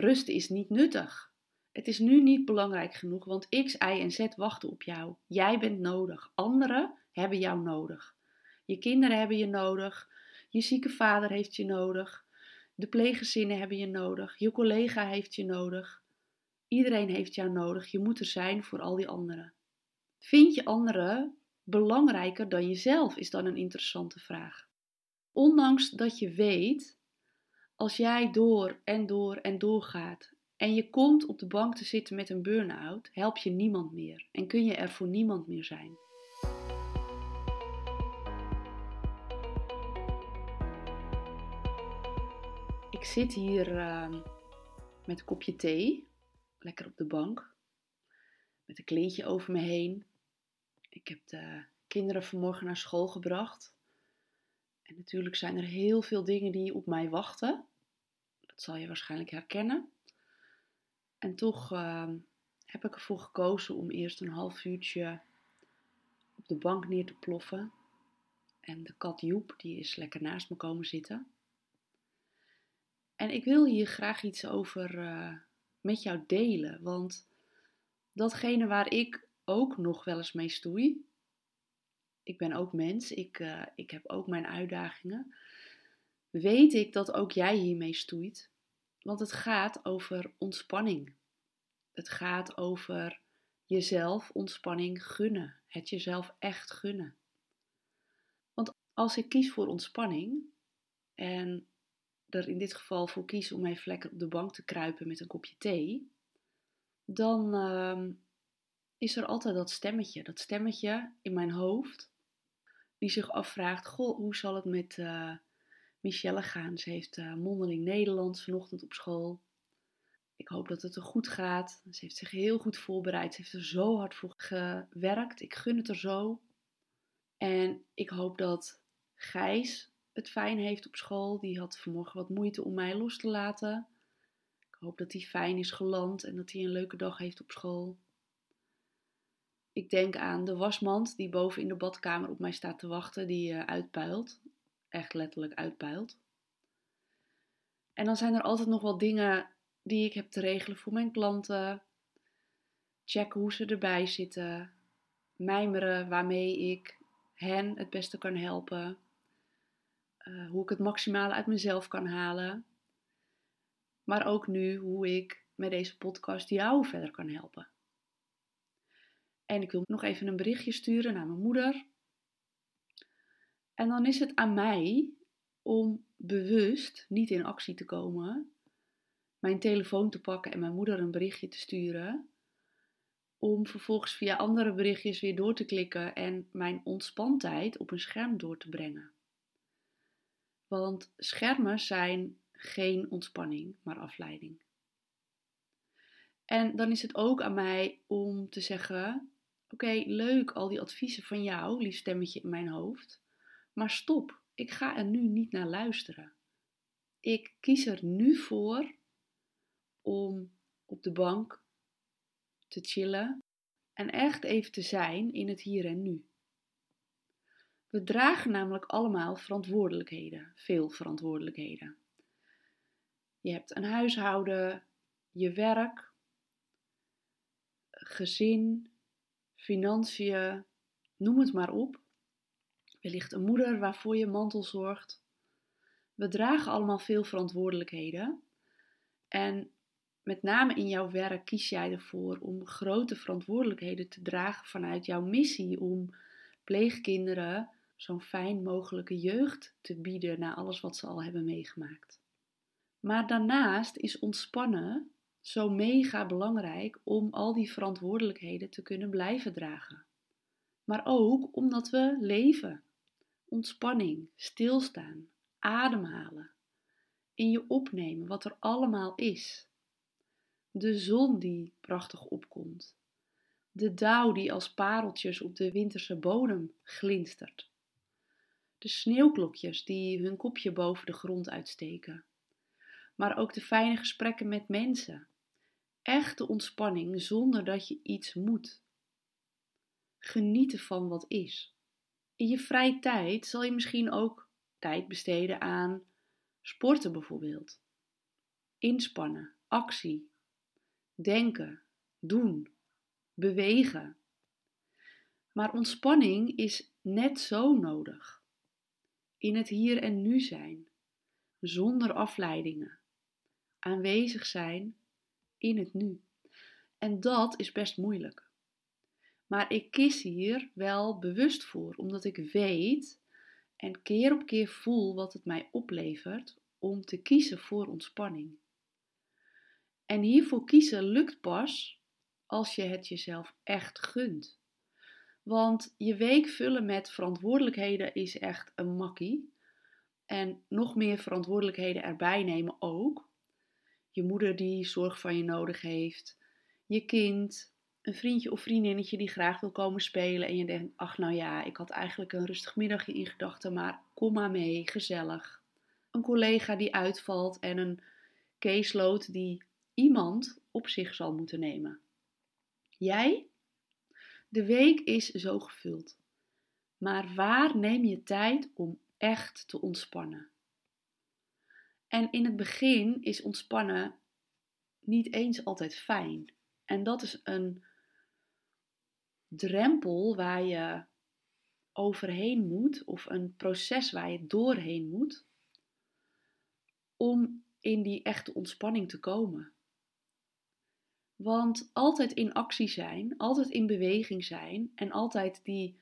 Rusten is niet nuttig. Het is nu niet belangrijk genoeg, want X, Y en Z wachten op jou. Jij bent nodig. Anderen hebben jou nodig. Je kinderen hebben je nodig. Je zieke vader heeft je nodig. De pleeggezinnen hebben je nodig. Je collega heeft je nodig. Iedereen heeft jou nodig. Je moet er zijn voor al die anderen. Vind je anderen belangrijker dan jezelf? Is dan een interessante vraag. Ondanks dat je weet, als jij door en door en door gaat en je komt op de bank te zitten met een burn-out, help je niemand meer en kun je er voor niemand meer zijn. Ik zit hier uh, met een kopje thee, lekker op de bank, met een kleedje over me heen. Ik heb de kinderen vanmorgen naar school gebracht. En natuurlijk zijn er heel veel dingen die op mij wachten. Zal je waarschijnlijk herkennen. En toch uh, heb ik ervoor gekozen om eerst een half uurtje op de bank neer te ploffen. En de kat Joep, die is lekker naast me komen zitten. En ik wil hier graag iets over uh, met jou delen. Want datgene waar ik ook nog wel eens mee stoei. Ik ben ook mens, ik, uh, ik heb ook mijn uitdagingen. Weet ik dat ook jij hiermee stoeit? Want het gaat over ontspanning. Het gaat over jezelf ontspanning gunnen. Het jezelf echt gunnen. Want als ik kies voor ontspanning en er in dit geval voor kies om even lekker op de bank te kruipen met een kopje thee, dan uh, is er altijd dat stemmetje. Dat stemmetje in mijn hoofd, die zich afvraagt: Goh, hoe zal het met uh, Michelle gaan? Ze heeft uh, mondeling Nederlands vanochtend op school. Ik hoop dat het er goed gaat. Ze heeft zich heel goed voorbereid. Ze heeft er zo hard voor gewerkt. Ik gun het er zo. En ik hoop dat Gijs het fijn heeft op school. Die had vanmorgen wat moeite om mij los te laten. Ik hoop dat hij fijn is geland en dat hij een leuke dag heeft op school. Ik denk aan de wasmand die boven in de badkamer op mij staat te wachten, die uh, uitpuilt. Echt letterlijk uitpuilt. En dan zijn er altijd nog wel dingen die ik heb te regelen voor mijn klanten. Checken hoe ze erbij zitten. Mijmeren waarmee ik hen het beste kan helpen. Uh, hoe ik het maximale uit mezelf kan halen. Maar ook nu hoe ik met deze podcast jou verder kan helpen. En ik wil nog even een berichtje sturen naar mijn moeder. En dan is het aan mij om bewust niet in actie te komen, mijn telefoon te pakken en mijn moeder een berichtje te sturen, om vervolgens via andere berichtjes weer door te klikken en mijn ontspantheid op een scherm door te brengen. Want schermen zijn geen ontspanning, maar afleiding. En dan is het ook aan mij om te zeggen: Oké, leuk al die adviezen van jou, lief stemmetje in mijn hoofd. Maar stop, ik ga er nu niet naar luisteren. Ik kies er nu voor om op de bank te chillen en echt even te zijn in het hier en nu. We dragen namelijk allemaal verantwoordelijkheden, veel verantwoordelijkheden. Je hebt een huishouden, je werk, gezin, financiën, noem het maar op. Wellicht een moeder waarvoor je mantel zorgt. We dragen allemaal veel verantwoordelijkheden. En met name in jouw werk kies jij ervoor om grote verantwoordelijkheden te dragen vanuit jouw missie om pleegkinderen zo'n fijn mogelijke jeugd te bieden na alles wat ze al hebben meegemaakt. Maar daarnaast is ontspannen zo mega belangrijk om al die verantwoordelijkheden te kunnen blijven dragen. Maar ook omdat we leven. Ontspanning, stilstaan, ademhalen, in je opnemen wat er allemaal is. De zon die prachtig opkomt. De dauw die als pareltjes op de winterse bodem glinstert. De sneeuwklokjes die hun kopje boven de grond uitsteken. Maar ook de fijne gesprekken met mensen echte ontspanning zonder dat je iets moet. Genieten van wat is. In je vrije tijd zal je misschien ook tijd besteden aan sporten bijvoorbeeld. Inspannen, actie, denken, doen, bewegen. Maar ontspanning is net zo nodig. In het hier en nu zijn, zonder afleidingen. Aanwezig zijn in het nu. En dat is best moeilijk. Maar ik kies hier wel bewust voor, omdat ik weet en keer op keer voel wat het mij oplevert om te kiezen voor ontspanning. En hiervoor kiezen lukt pas als je het jezelf echt gunt. Want je week vullen met verantwoordelijkheden is echt een makkie. En nog meer verantwoordelijkheden erbij nemen ook. Je moeder die zorg van je nodig heeft. Je kind. Een vriendje of vriendinnetje die graag wil komen spelen. En je denkt, ach nou ja, ik had eigenlijk een rustig middagje in gedachten. Maar kom maar mee, gezellig. Een collega die uitvalt en een caseload die iemand op zich zal moeten nemen. Jij? De week is zo gevuld. Maar waar neem je tijd om echt te ontspannen? En in het begin is ontspannen niet eens altijd fijn. En dat is een drempel waar je overheen moet, of een proces waar je doorheen moet, om in die echte ontspanning te komen. Want altijd in actie zijn, altijd in beweging zijn en altijd die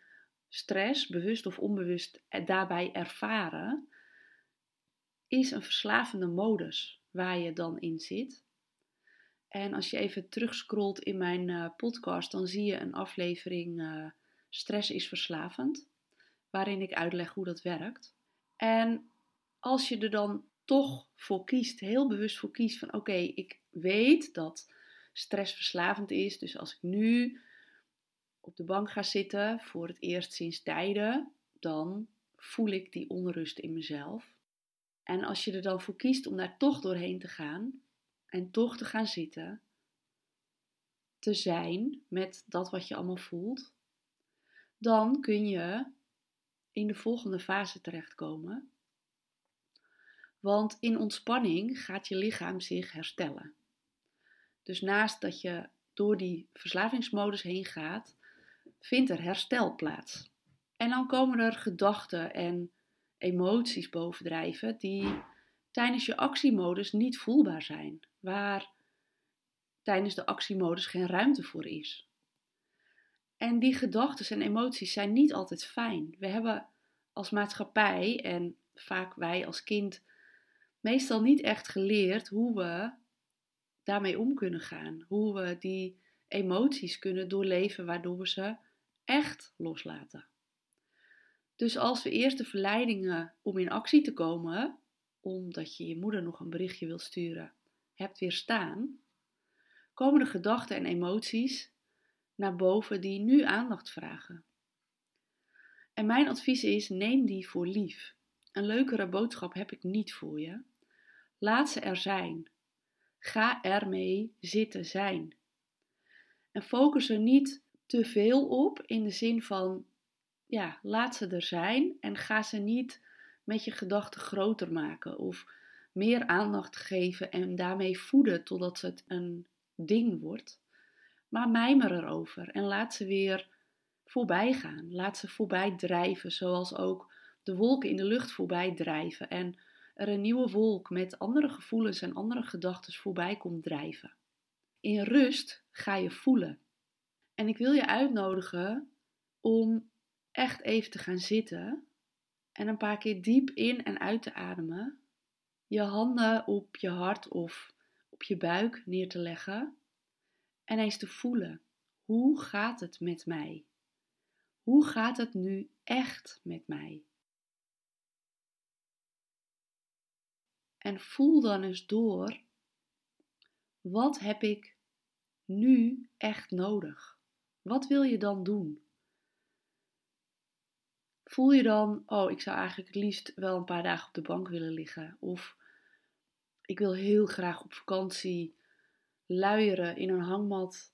stress, bewust of onbewust, daarbij ervaren, is een verslavende modus waar je dan in zit. En als je even terugscrollt in mijn uh, podcast, dan zie je een aflevering uh, Stress is verslavend, waarin ik uitleg hoe dat werkt. En als je er dan toch voor kiest, heel bewust voor kiest van oké, ik weet dat stressverslavend is. Dus als ik nu op de bank ga zitten voor het eerst sinds tijden, dan voel ik die onrust in mezelf. En als je er dan voor kiest om daar toch doorheen te gaan en toch te gaan zitten, te zijn met dat wat je allemaal voelt, dan kun je in de volgende fase terechtkomen. Want in ontspanning gaat je lichaam zich herstellen. Dus naast dat je door die verslavingsmodus heen gaat, vindt er herstel plaats. En dan komen er gedachten en emoties bovendrijven die tijdens je actiemodus niet voelbaar zijn, waar tijdens de actiemodus geen ruimte voor is. En die gedachten en emoties zijn niet altijd fijn. We hebben als maatschappij en vaak wij als kind meestal niet echt geleerd hoe we daarmee om kunnen gaan. Hoe we die emoties kunnen doorleven waardoor we ze echt loslaten. Dus als we eerst de verleidingen om in actie te komen, omdat je je moeder nog een berichtje wil sturen, hebt weerstaan, komen de gedachten en emoties naar boven die nu aandacht vragen. En mijn advies is: neem die voor lief. Een leukere boodschap heb ik niet voor je. Laat ze er zijn. Ga ermee zitten zijn. En focus er niet te veel op in de zin van, ja, laat ze er zijn en ga ze niet met je gedachten groter maken of meer aandacht geven en daarmee voeden totdat het een ding wordt. Maar mijmer erover en laat ze weer voorbij gaan. Laat ze voorbij drijven, zoals ook de wolken in de lucht voorbij drijven. En er een nieuwe wolk met andere gevoelens en andere gedachten voorbij komt drijven. In rust ga je voelen. En ik wil je uitnodigen om echt even te gaan zitten en een paar keer diep in en uit te ademen. Je handen op je hart of op je buik neer te leggen en eens te voelen. Hoe gaat het met mij? Hoe gaat het nu echt met mij? En voel dan eens door, wat heb ik nu echt nodig? Wat wil je dan doen? Voel je dan, oh, ik zou eigenlijk het liefst wel een paar dagen op de bank willen liggen. Of ik wil heel graag op vakantie luieren in een hangmat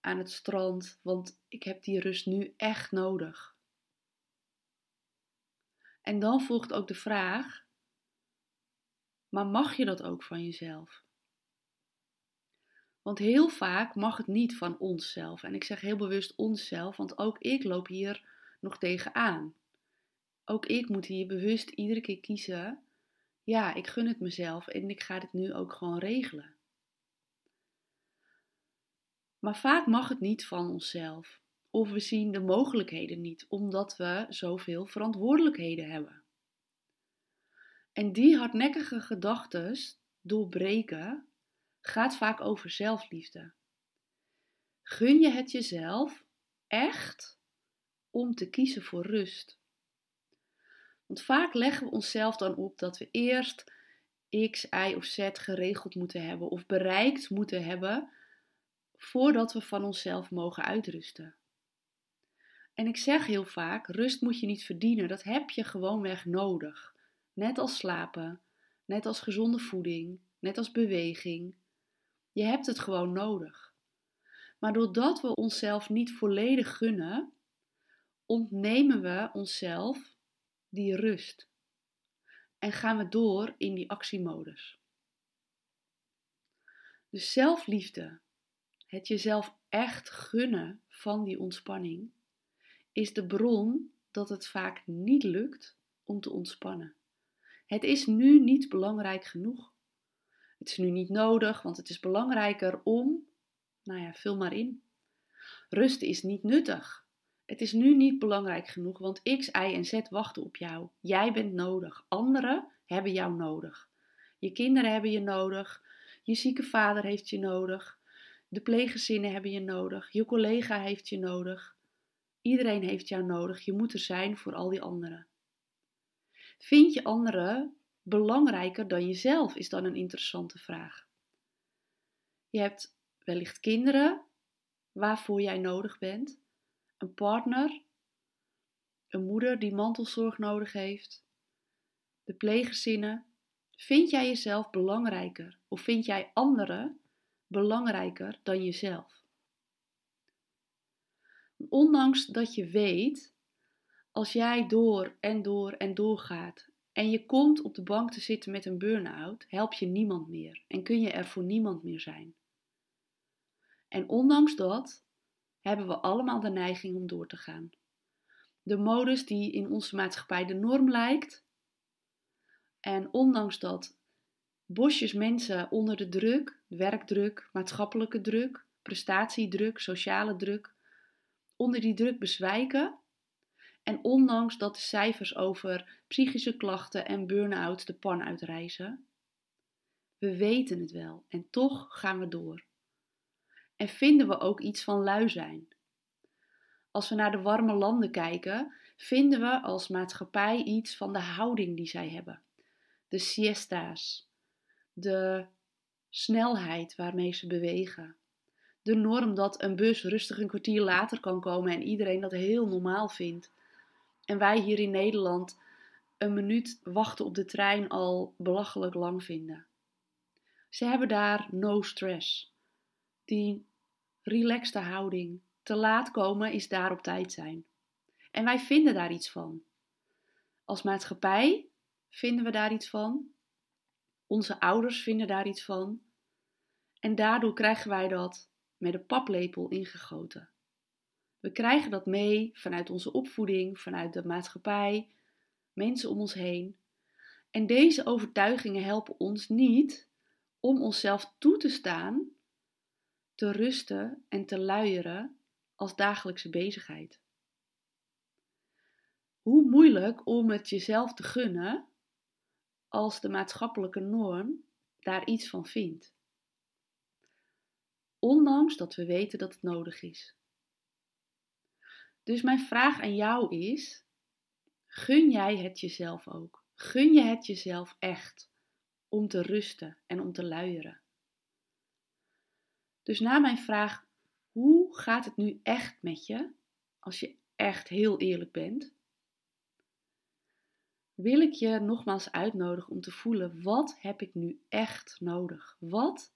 aan het strand, want ik heb die rust nu echt nodig. En dan volgt ook de vraag: maar mag je dat ook van jezelf? Want heel vaak mag het niet van onszelf. En ik zeg heel bewust onszelf, want ook ik loop hier nog tegenaan. Ook ik moet hier bewust iedere keer kiezen. Ja, ik gun het mezelf en ik ga dit nu ook gewoon regelen. Maar vaak mag het niet van onszelf. Of we zien de mogelijkheden niet, omdat we zoveel verantwoordelijkheden hebben. En die hardnekkige gedachten doorbreken gaat vaak over zelfliefde. Gun je het jezelf echt om te kiezen voor rust? Want vaak leggen we onszelf dan op dat we eerst X, Y of Z geregeld moeten hebben of bereikt moeten hebben voordat we van onszelf mogen uitrusten. En ik zeg heel vaak: rust moet je niet verdienen, dat heb je gewoonweg nodig. Net als slapen, net als gezonde voeding, net als beweging. Je hebt het gewoon nodig. Maar doordat we onszelf niet volledig gunnen, ontnemen we onszelf die rust. En gaan we door in die actiemodus. Dus zelfliefde, het jezelf echt gunnen van die ontspanning, is de bron dat het vaak niet lukt om te ontspannen. Het is nu niet belangrijk genoeg. Het is nu niet nodig, want het is belangrijker om, nou ja, vul maar in. Rust is niet nuttig. Het is nu niet belangrijk genoeg, want X, Y en Z wachten op jou. Jij bent nodig. Anderen hebben jou nodig. Je kinderen hebben je nodig. Je zieke vader heeft je nodig. De pleeggezinnen hebben je nodig. Je collega heeft je nodig. Iedereen heeft jou nodig. Je moet er zijn voor al die anderen. Vind je anderen belangrijker dan jezelf? Is dan een interessante vraag. Je hebt wellicht kinderen waarvoor jij nodig bent, een partner, een moeder die mantelzorg nodig heeft, de pleeggezinnen. Vind jij jezelf belangrijker of vind jij anderen belangrijker dan jezelf? Ondanks dat je weet, als jij door en door en door gaat en je komt op de bank te zitten met een burn-out, help je niemand meer en kun je er voor niemand meer zijn. En ondanks dat hebben we allemaal de neiging om door te gaan. De modus die in onze maatschappij de norm lijkt. En ondanks dat bosjes mensen onder de druk, werkdruk, maatschappelijke druk, prestatiedruk, sociale druk, onder die druk bezwijken. En ondanks dat de cijfers over psychische klachten en burn-out de pan uitreizen, we weten het wel en toch gaan we door. En vinden we ook iets van lui zijn. Als we naar de warme landen kijken, vinden we als maatschappij iets van de houding die zij hebben. De siesta's, de snelheid waarmee ze bewegen, de norm dat een bus rustig een kwartier later kan komen en iedereen dat heel normaal vindt. En wij hier in Nederland een minuut wachten op de trein al belachelijk lang vinden. Ze hebben daar no stress. Die relaxte houding. Te laat komen is daar op tijd zijn. En wij vinden daar iets van. Als maatschappij vinden we daar iets van. Onze ouders vinden daar iets van. En daardoor krijgen wij dat met een paplepel ingegoten. We krijgen dat mee vanuit onze opvoeding, vanuit de maatschappij, mensen om ons heen. En deze overtuigingen helpen ons niet om onszelf toe te staan, te rusten en te luieren als dagelijkse bezigheid. Hoe moeilijk om het jezelf te gunnen als de maatschappelijke norm daar iets van vindt ondanks dat we weten dat het nodig is. Dus mijn vraag aan jou is: gun jij het jezelf ook? Gun je het jezelf echt om te rusten en om te luieren? Dus na mijn vraag: hoe gaat het nu echt met je? Als je echt heel eerlijk bent, wil ik je nogmaals uitnodigen om te voelen: wat heb ik nu echt nodig? Wat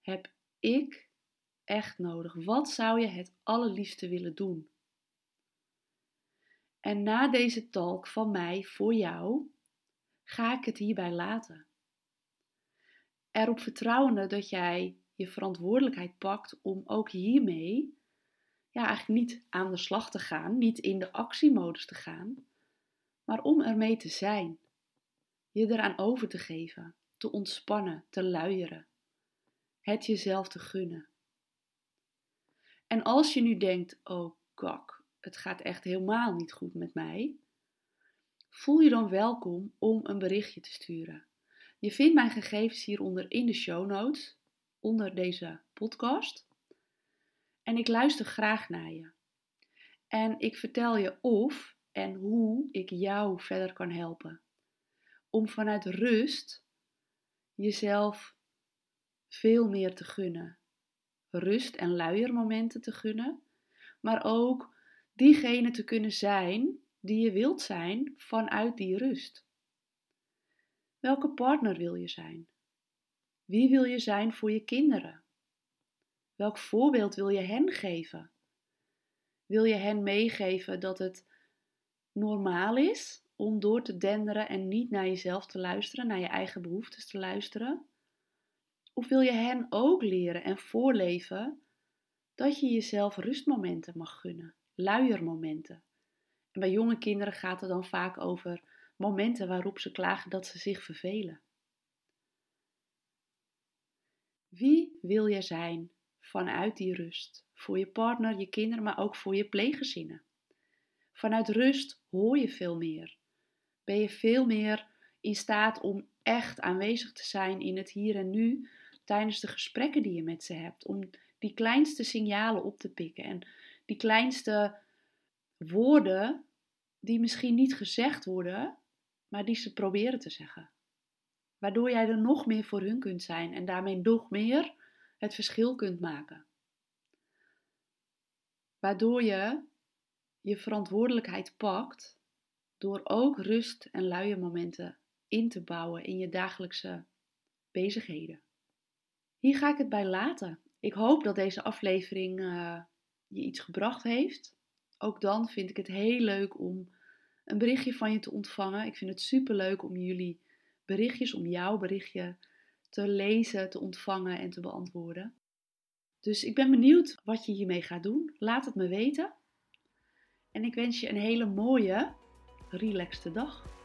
heb ik echt nodig? Wat zou je het allerliefste willen doen? En na deze talk van mij voor jou ga ik het hierbij laten. Erop vertrouwende dat jij je verantwoordelijkheid pakt om ook hiermee ja, eigenlijk niet aan de slag te gaan, niet in de actiemodus te gaan, maar om ermee te zijn. Je eraan over te geven, te ontspannen, te luieren. Het jezelf te gunnen. En als je nu denkt, oh kak, het gaat echt helemaal niet goed met mij, voel je dan welkom om een berichtje te sturen. Je vindt mijn gegevens hieronder in de show notes, onder deze podcast. En ik luister graag naar je. En ik vertel je of en hoe ik jou verder kan helpen. Om vanuit rust jezelf veel meer te gunnen. Rust en luiermomenten te gunnen. Maar ook diegene te kunnen zijn die je wilt zijn vanuit die rust. Welke partner wil je zijn? Wie wil je zijn voor je kinderen? Welk voorbeeld wil je hen geven? Wil je hen meegeven dat het normaal is om door te denderen en niet naar jezelf te luisteren, naar je eigen behoeftes te luisteren? Of wil je hen ook leren en voorleven dat je jezelf rustmomenten mag gunnen, luiermomenten? En bij jonge kinderen gaat het dan vaak over momenten waarop ze klagen dat ze zich vervelen. Wie wil je zijn vanuit die rust? Voor je partner, je kinderen, maar ook voor je pleeggezinnen. Vanuit rust hoor je veel meer. Ben je veel meer in staat om echt aanwezig te zijn in het hier en nu tijdens de gesprekken die je met ze hebt. Om die kleinste signalen op te pikken en die kleinste woorden die misschien niet gezegd worden, maar die ze proberen te zeggen. Waardoor jij er nog meer voor hun kunt zijn en daarmee nog meer het verschil kunt maken. Waardoor je je verantwoordelijkheid pakt door ook rust en luie momenten in te bouwen in je dagelijkse bezigheden. Hier ga ik het bij laten. Ik hoop dat deze aflevering uh, je iets gebracht heeft. Ook dan vind ik het heel leuk om een berichtje van je te ontvangen. Ik vind het super leuk om jullie berichtjes, om jouw berichtje te lezen, te ontvangen en te beantwoorden. Dus ik ben benieuwd wat je hiermee gaat doen. Laat het me weten. En ik wens je een hele mooie, relaxte dag.